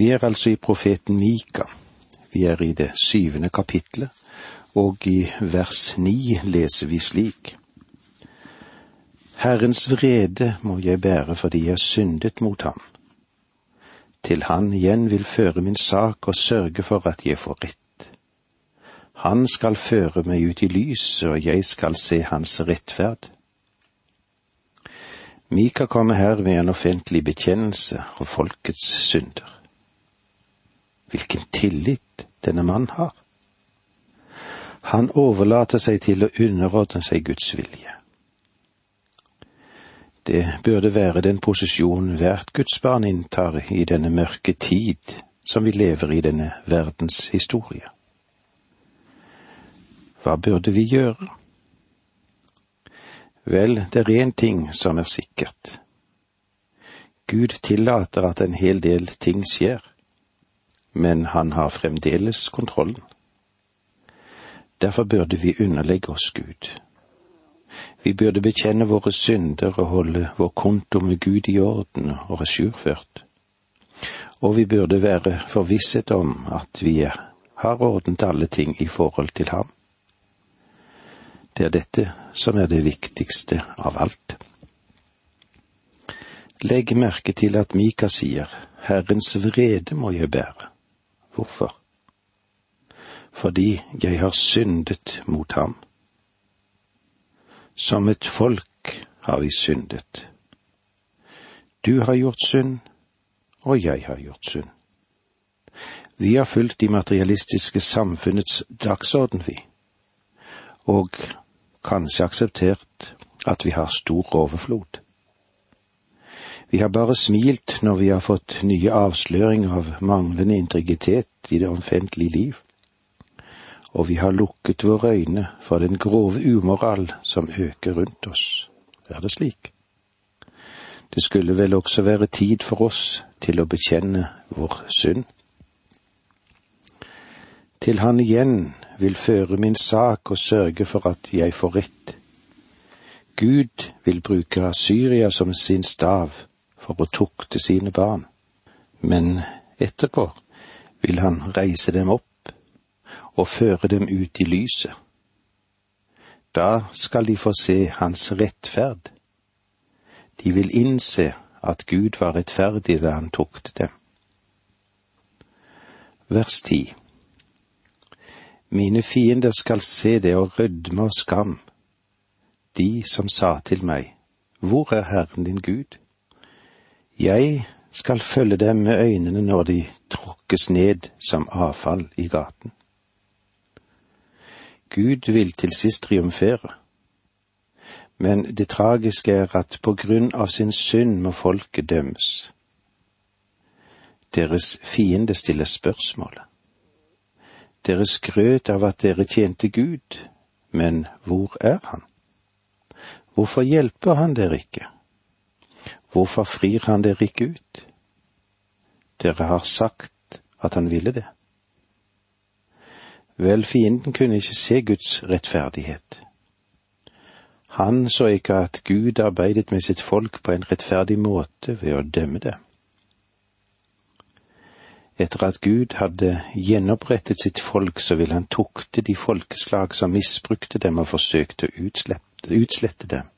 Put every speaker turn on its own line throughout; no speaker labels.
Vi er altså i profeten Mika. Vi er i det syvende kapitlet, og i vers ni leser vi slik. Herrens vrede må jeg bære fordi jeg syndet mot ham. Til han igjen vil føre min sak og sørge for at jeg får rett. Han skal føre meg ut i lyset, og jeg skal se hans rettferd. Mika kommer her med en offentlig bekjennelse av folkets synder. Hvilken tillit denne mannen har. Han overlater seg til å underordne seg Guds vilje. Det burde være den posisjonen hvert Guds barn inntar i denne mørke tid som vi lever i denne verdens historie. Hva burde vi gjøre? Vel, det er én ting som er sikkert. Gud tillater at en hel del ting skjer, men han har fremdeles kontrollen. Derfor burde vi underlegge oss Gud. Vi burde bekjenne våre synder og holde vår konto med Gud i orden og ajourført. Og vi burde være forvisset om at vi har ordnet alle ting i forhold til ham. Det er dette som er det viktigste av alt. Legg merke til at Mika sier Herrens vrede må jeg bære. Hvorfor? Fordi jeg har syndet mot ham. Som et folk har vi syndet. Du har gjort synd, og jeg har gjort synd. Vi har fulgt de materialistiske samfunnets dagsorden, vi, og kanskje akseptert at vi har stor overflod. Vi har bare smilt når vi har fått nye avsløringer av manglende integritet i det omfentlige liv, og vi har lukket våre øyne for den grove umoral som øker rundt oss. Er det slik? Det skulle vel også være tid for oss til å bekjenne vår synd. Til han igjen vil føre min sak og sørge for at jeg får rett. Gud vil bruke Syria som sin stav for å tukte sine barn, men etterpå vil han reise dem opp og føre dem ut i lyset. Da skal de få se hans rettferd. De vil innse at Gud var rettferdig da han tuktet dem. Vers 10 Mine fiender skal se det og rødme av skam, de som sa til meg, Hvor er Herren din Gud? Jeg skal følge dem med øynene når de tråkkes ned som avfall i gaten. Gud vil til sist triumfere. Men det tragiske er at på grunn av sin synd må folket dømmes. Deres fiende stiller spørsmålet. Dere skrøt av at dere tjente Gud, men hvor er Han? Hvorfor hjelper Han dere ikke? Hvorfor frir Han dere ikke ut? Dere har sagt at Han ville det. Vel, fienden kunne ikke se Guds rettferdighet. Han så ikke at Gud arbeidet med sitt folk på en rettferdig måte ved å dømme det etter at Gud hadde gjenopprettet sitt folk, så ville han tukte de folkeslag som misbrukte dem og forsøkte å utslette dem.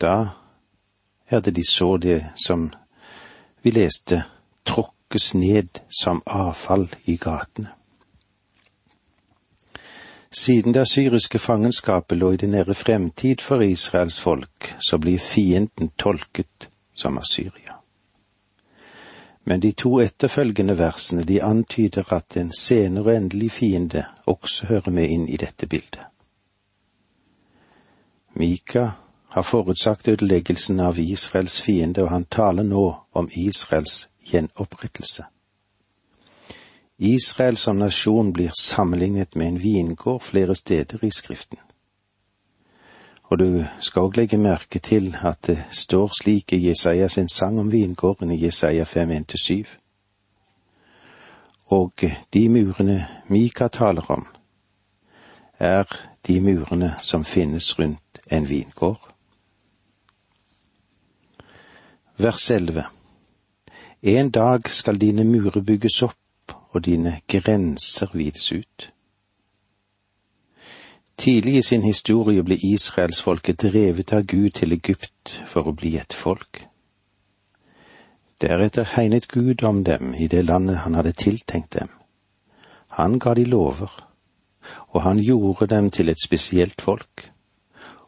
Da er det de så det som vi leste, tråkkes ned som avfall i gatene. Siden det syriske fangenskapet lå i det nære fremtid for Israels folk, så blir fienden tolket som Assyria. men de to etterfølgende versene de antyder at en senere endelig fiende også hører med inn i dette bildet. Mika har forutsagt ødeleggelsen av Israels fiende, og han taler nå om Israels gjenopprettelse. Israel som nasjon blir sammenlignet med en vingård flere steder i Skriften. Og du skal òg legge merke til at det står slik i Jesaja sin sang om vingården i Jesaja 5.1-7. Og de murene Mika taler om, er de murene som finnes rundt en vingård. Vers 11. En dag skal dine murer bygges opp og dine grenser vides ut. Tidlig i sin historie ble israelsfolket drevet av Gud til Egypt for å bli et folk. Deretter hegnet Gud om dem i det landet han hadde tiltenkt dem. Han ga de lover, og han gjorde dem til et spesielt folk,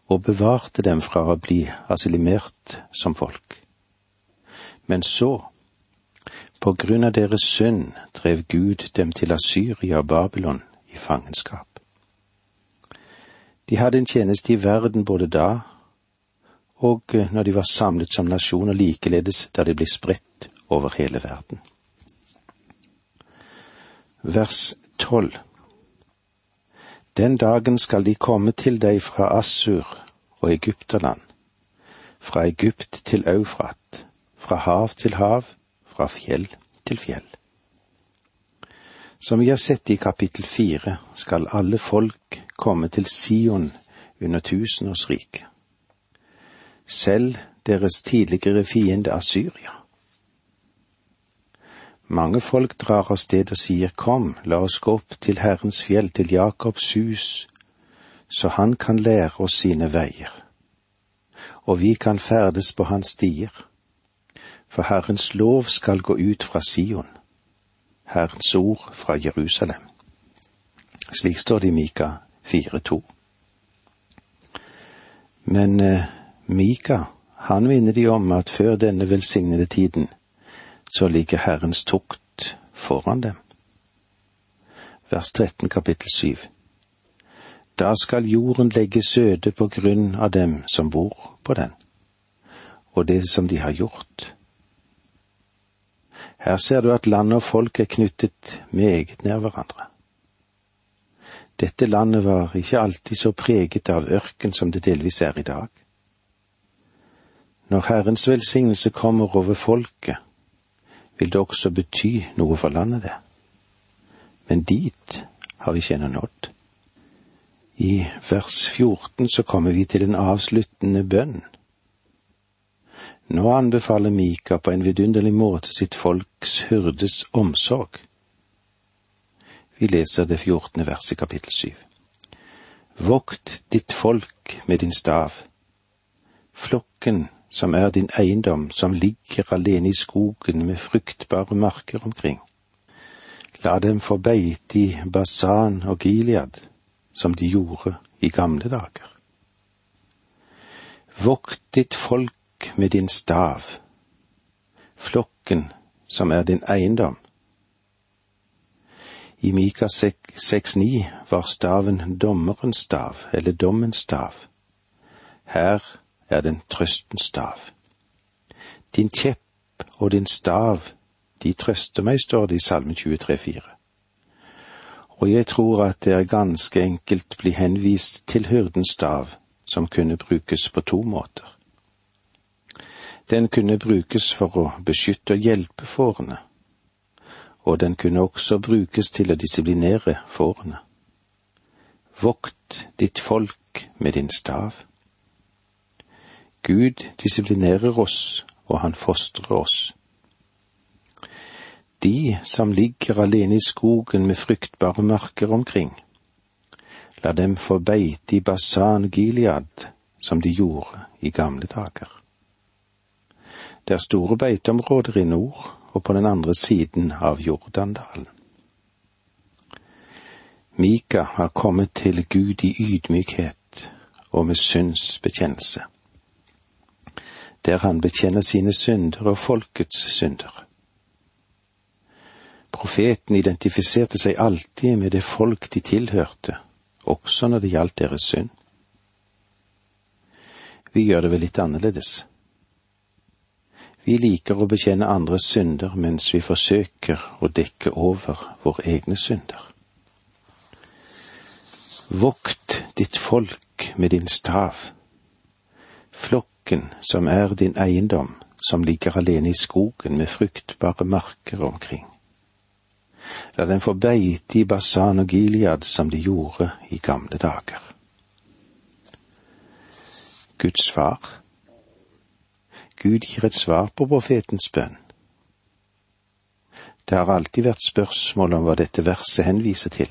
og bevarte dem fra å bli assimilert som folk. Men så, på grunn av deres synd, drev Gud dem til Asyria og Babylon i fangenskap. De hadde en tjeneste i verden både da og eh, når de var samlet som nasjon, og likeledes da de ble spredt over hele verden. Vers tolv Den dagen skal de komme til deg fra Assur og Egypterland, fra Egypt til Eufrat, fra hav til hav, fra fjell til fjell. Som vi har sett i kapittel fire, skal alle folk komme til Sion under tusenårsriket. Selv deres tidligere fiende Asyria. Mange folk drar av sted og sier Kom, la oss gå opp til Herrens fjell, til Jakobs hus, så han kan lære oss sine veier, og vi kan ferdes på hans stier, for Herrens lov skal gå ut fra Sion, Herrens ord fra Jerusalem. Slik står det i Mika 4,2. Men eh, Mika, han minner de om at før denne velsignede tiden, så ligger Herrens tukt foran dem. Vers 13 kapittel 7. Da skal jorden legge søde på grunn av dem som bor på den, og det som de har gjort. Her ser du at land og folk er knyttet meget nær hverandre. Dette landet var ikke alltid så preget av ørken som det delvis er i dag. Når Herrens velsignelse kommer over folket, vil det også bety noe for landet, det. Men dit har vi ikke ennå nådd. I vers 14 så kommer vi til en avsluttende bønn. Nå anbefaler Mika på en vidunderlig måte sitt folks hyrdes omsorg. Vi leser det fjortende verset i kapittel syv. Vokt ditt folk med din stav, flokken som er din eiendom, som ligger alene i skogen med fruktbare marker omkring. La dem få beite i Basan og Gilead, som de gjorde i gamle dager. Vokt ditt folk med din stav, flokken som er din eiendom, i Mika 6,9 var staven dommerens stav, eller dommens stav. Her er den trøstens stav. Din kjepp og din stav, de trøster meg, står det i Salme 23,4. Og jeg tror at det er ganske enkelt bli henvist til hyrdens stav, som kunne brukes på to måter. Den kunne brukes for å beskytte og hjelpe fårene og den kunne også brukes til å disiplinere fårene. Vokt ditt folk med din stav. Gud disiplinerer oss, og han fostrer oss. De som ligger alene i skogen med fruktbare marker omkring, la dem få beite i Basan Gilead, som de gjorde i gamle dager. Det er store beiteområder i nord, og på den andre siden av Jordandalen. Mika har kommet til Gud i ydmykhet og med syndsbekjennelse, der han bekjenner sine synder og folkets synder. Profeten identifiserte seg alltid med det folk de tilhørte, også når det gjaldt deres synd. Vi gjør det vel litt annerledes. Vi liker å bekjenne andres synder mens vi forsøker å dekke over våre egne synder. Vokt ditt folk med din stav, flokken som er din eiendom, som ligger alene i skogen med fruktbare marker omkring. La den få beite i Basan og Gilead som de gjorde i gamle dager. Guds svar Gud gir et svar på profetens bønn. Det har alltid vært spørsmål om hva dette verset henviser til,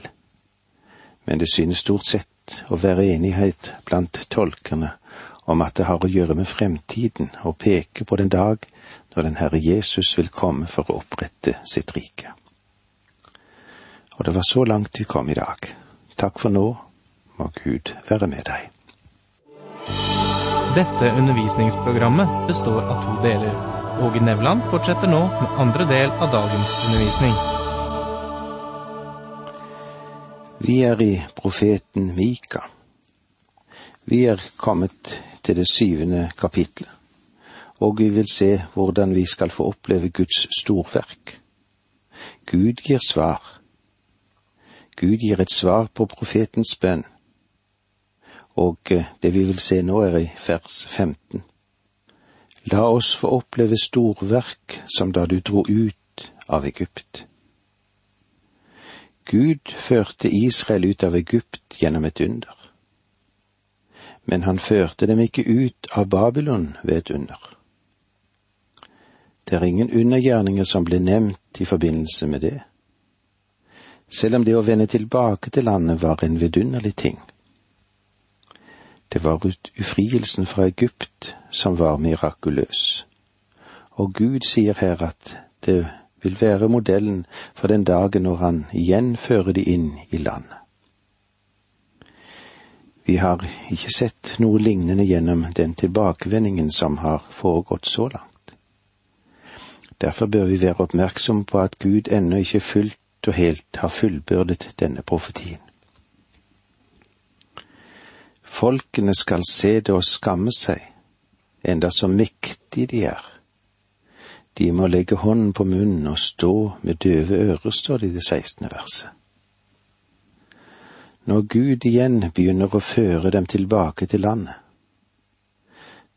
men det synes stort sett å være enighet blant tolkerne om at det har å gjøre med fremtiden og peke på den dag når den Herre Jesus vil komme for å opprette sitt rike. Og det var så langt vi kom i dag. Takk for nå, må Gud være med deg.
Dette undervisningsprogrammet består av to deler. Åge Nevland fortsetter nå med andre del av dagens undervisning.
Vi er i profeten Mika. Vi er kommet til det syvende kapitlet, og vi vil se hvordan vi skal få oppleve Guds storverk. Gud gir svar. Gud gir et svar på profetens bønn og eh, det vi vil se nå er i vers 15. La oss få oppleve storverk som da du dro ut av Egypt. Gud førte Israel ut av Egypt gjennom et under. Men han førte dem ikke ut av Babylon ved et under. Det er ingen undergjerninger som ble nevnt i forbindelse med det, selv om det å vende tilbake til landet var en vidunderlig ting. Det var ufrielsen fra Egypt som var mirakuløs. Og Gud sier her at det vil være modellen for den dagen når han igjen fører de inn i landet. Vi har ikke sett noe lignende gjennom den tilbakevendingen som har foregått så langt. Derfor bør vi være oppmerksomme på at Gud ennå ikke fullt og helt har fullbyrdet denne profetien. Folkene skal se det og skamme seg, enda så mektige de er. De må legge hånden på munnen og stå med døve ører, står det i det sekstende verset. Når Gud igjen begynner å føre dem tilbake til landet,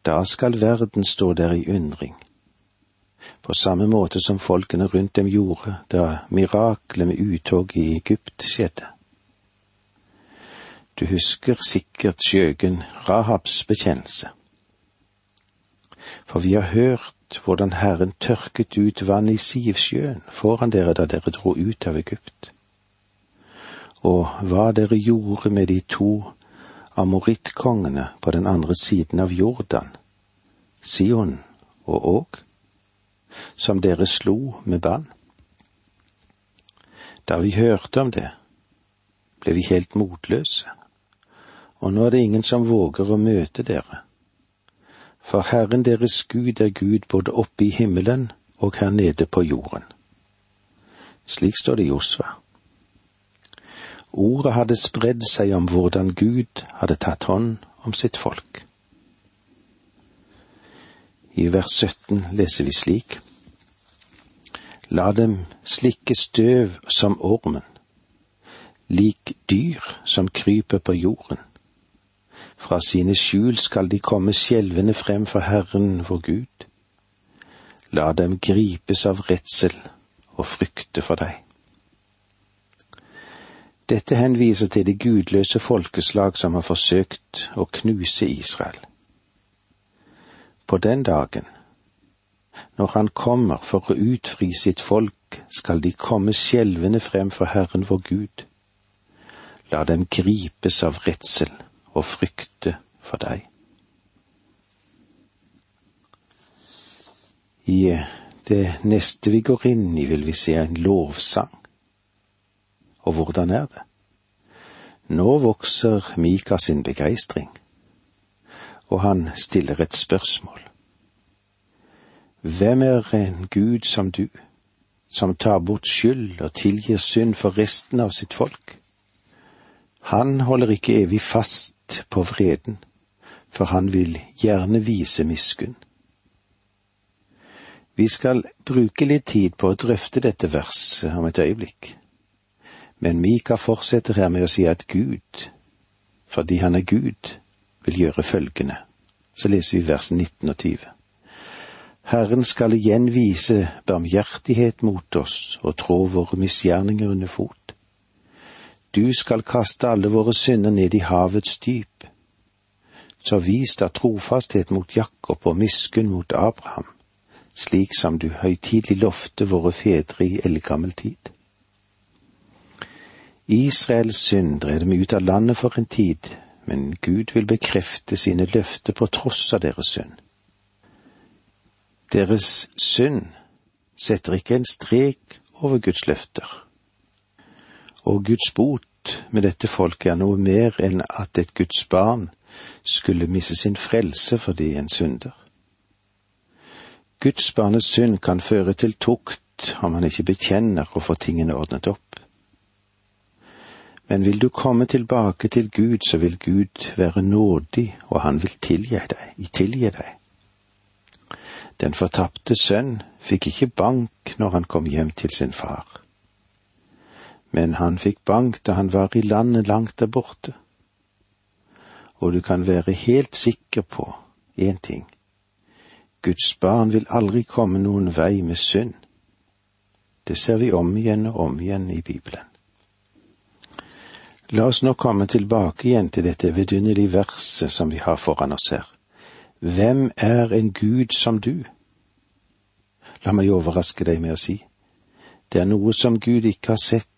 da skal verden stå der i undring, på samme måte som folkene rundt dem gjorde da miraklet med uttoget i Egypt skjedde. Du husker sikkert skjøgen Rahabs bekjennelse. For vi har hørt hvordan Herren tørket ut vann i Sivsjøen foran dere da dere dro ut av Egypt, og hva dere gjorde med de to amorittkongene på den andre siden av Jordan, Sion og Åg, som dere slo med bann. Da vi hørte om det, ble vi helt motløse og nå er det ingen som våger å møte dere. For Herren deres Gud er Gud både oppe i himmelen og her nede på jorden. Slik står det i Josva. Ordet hadde spredd seg om hvordan Gud hadde tatt hånd om sitt folk. I vers 17 leser vi slik. La dem slikke støv som ormen, lik dyr som kryper på jorden. Fra sine skjul skal de komme skjelvende frem for Herren vår Gud. La dem gripes av redsel og frykte for deg. Dette henviser til det gudløse folkeslag som har forsøkt å knuse Israel. På den dagen, når han kommer for å utfri sitt folk, skal de komme skjelvende frem for Herren vår Gud. La dem gripes av redsel og frykte for deg. I det neste vi går inn i, vil vi se en lovsang. Og hvordan er det? Nå vokser Mika sin begeistring, og han stiller et spørsmål. Hvem er en Gud som du, som tar bort skyld og tilgir synd for resten av sitt folk? Han holder ikke evig fast på vreden, for han vil gjerne vise miskunn. Vi skal bruke litt tid på å drøfte dette verset om et øyeblikk, men Mika fortsetter her med å si at Gud, fordi han er Gud, vil gjøre følgende. Så leser vi vers 19 og 20. Herren skal igjen vise barmhjertighet mot oss og trå våre misgjerninger under fot. Du skal kaste alle våre synder ned i havets dyp. Så vis da trofasthet mot Jakob og miskunn mot Abraham, slik som du høytidelig lovte våre fedre i eldgammel tid. Israels synd drev dem ut av landet for en tid, men Gud vil bekrefte sine løfter på tross av deres synd. Deres synd setter ikke en strek over Guds løfter. Og Guds bot med dette folket er noe mer enn at et Guds barn skulle miste sin frelse fordi en synder. Guds barnes synd kan føre til tukt om han ikke bekjenner og får tingene ordnet opp. Men vil du komme tilbake til Gud, så vil Gud være nådig, og han vil tilgi deg, tilgi deg. Den fortapte sønn fikk ikke bank når han kom hjem til sin far, men han fikk bank da han var i landet langt der borte. Og du kan være helt sikker på én ting. Guds barn vil aldri komme noen vei med synd. Det ser vi om igjen og om igjen i Bibelen. La oss nå komme tilbake igjen til dette vidunderlige verset som vi har foran oss her. Hvem er en Gud som du? La meg overraske deg med å si, det er noe som Gud ikke har sett,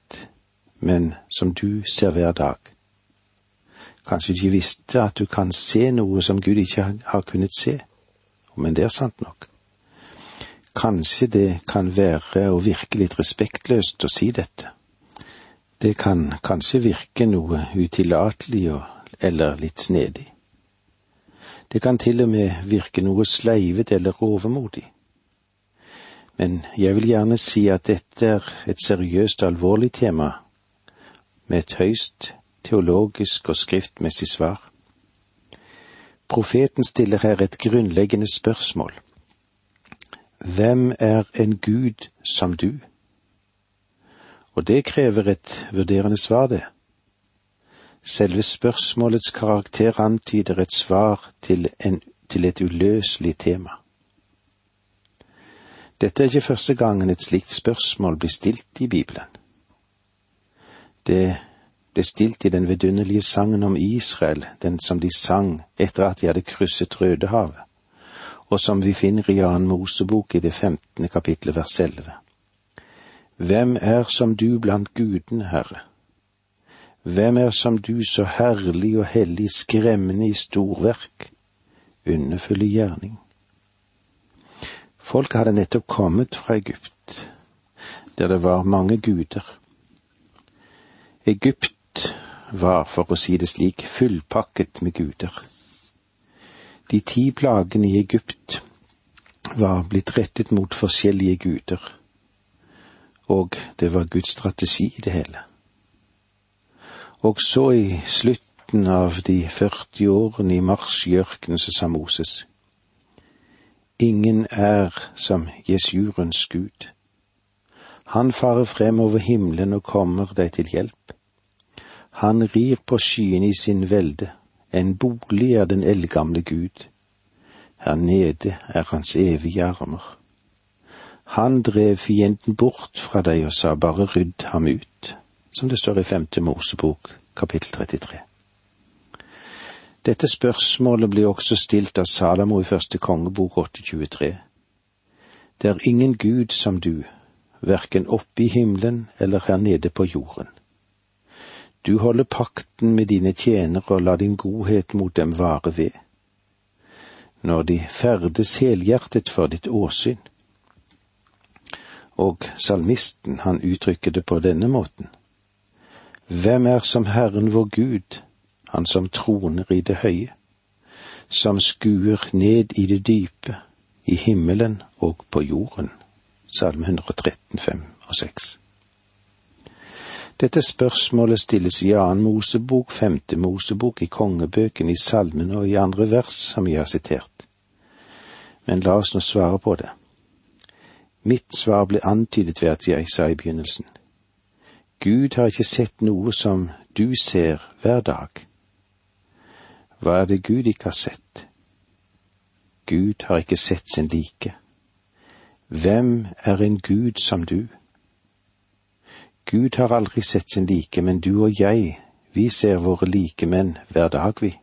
men som du ser hver dag. Kanskje du ikke visste at du kan se noe som Gud ikke har kunnet se, men det er sant nok. Kanskje det kan være å virke litt respektløst å si dette. Det kan kanskje virke noe utillatelig eller litt snedig. Det kan til og med virke noe sleivet eller overmodig. Men jeg vil gjerne si at dette er et seriøst og alvorlig tema med et høyst teologisk og skriftmessig svar. Profeten stiller her et grunnleggende spørsmål. Hvem er en Gud som du? Og det krever et vurderende svar, det. Selve spørsmålets karakter antyder et svar til, en, til et uløselig tema. Dette er ikke første gangen et slikt spørsmål blir stilt i Bibelen. Det ble stilt i den vidunderlige sangen om Israel, den som de sang etter at de hadde krysset Rødehavet, og som vi finner i annen Mosebok i det femtende kapitlet vers elleve. Hvem er som du blant gudene, Herre? Hvem er som du så herlig og hellig, skremmende i storverk, underfull i gjerning? Folket hadde nettopp kommet fra Egypt, der det var mange guder. Egypt var, for å si det slik, fullpakket med guder. De ti plagene i Egypt var blitt rettet mot forskjellige guder, og det var Guds strategi i det hele. Og så i slutten av de 40 årene i marsjørkenen så sa Moses, Ingen er som Jesurens Gud. Han farer frem over himmelen og kommer deg til hjelp. Han rir på skyene i sin velde, en bolig er den eldgamle Gud. Her nede er hans evige armer. Han drev fienden bort fra deg og sa bare rydd ham ut, som det står i femte Mosebok, kapittel 33. Dette spørsmålet blir også stilt av Salamo i første kongebok 823. Det er ingen Gud som du, verken oppe i himmelen eller her nede på jorden. Du holder pakten med dine tjenere og lar din godhet mot dem vare ved. Når de ferdes helhjertet for ditt åsyn. Og salmisten, han uttrykker det på denne måten. Hvem er som Herren vår Gud, Han som troner i det høye, som skuer ned i det dype, i himmelen og på jorden. Salme 113, 5 og 6. Dette spørsmålet stilles i annen Mosebok, femte Mosebok, i kongebøken, i salmene og i andre vers som vi har sitert. Men la oss nå svare på det. Mitt svar ble antydet ved at jeg sa i begynnelsen. Gud har ikke sett noe som du ser hver dag. Hva er det Gud ikke har sett? Gud har ikke sett sin like. Hvem er en Gud som du? Gud har aldri sett sin like, men du og jeg, vi ser våre likemenn hver dag, vi.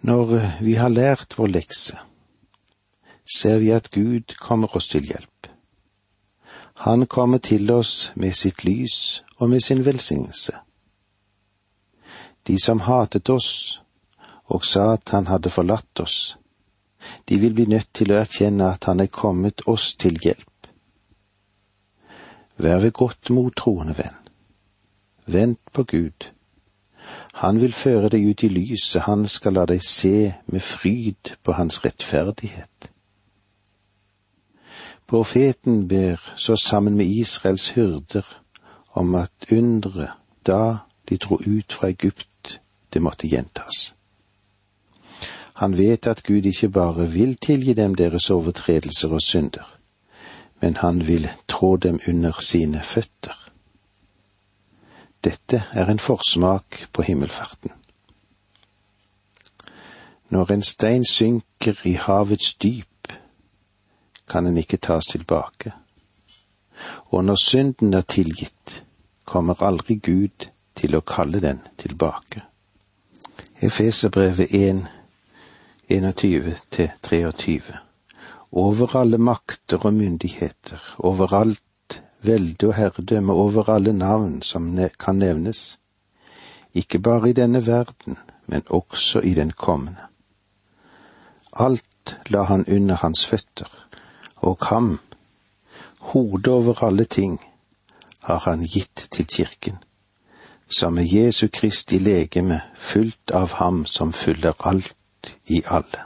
Når eh, vi har lært vår lekse, ser vi at Gud kommer oss til hjelp. Han kommer til oss med sitt lys og med sin velsignelse. De som hatet oss og sa at han hadde forlatt oss, de vil bli nødt til å erkjenne at han er kommet oss til hjelp. Vær ved godt mot, troende venn. Vent på Gud. Han vil føre deg ut i lyset, han skal la deg se med fryd på hans rettferdighet. Profeten ber så sammen med Israels hyrder om at underet da de dro ut fra Egypt, det måtte gjentas. Han vet at Gud ikke bare vil tilgi dem deres overtredelser og synder, men han vil trå dem under sine føtter. Dette er en forsmak på himmelfarten. Når en stein synker i havets dyp, kan den ikke tas tilbake. Og når synden er tilgitt, kommer aldri Gud til å kalle den tilbake. Efeserbrevet 1, 21-23 Over alle makter og myndigheter, over alt velde og herredømme, over alle navn som kan nevnes, ikke bare i denne verden, men også i den kommende. Alt la han under hans føtter, og ham, hodet over alle ting, har han gitt til kirken, som er Jesu Kristi legeme, fullt av ham som fyller alt i alle.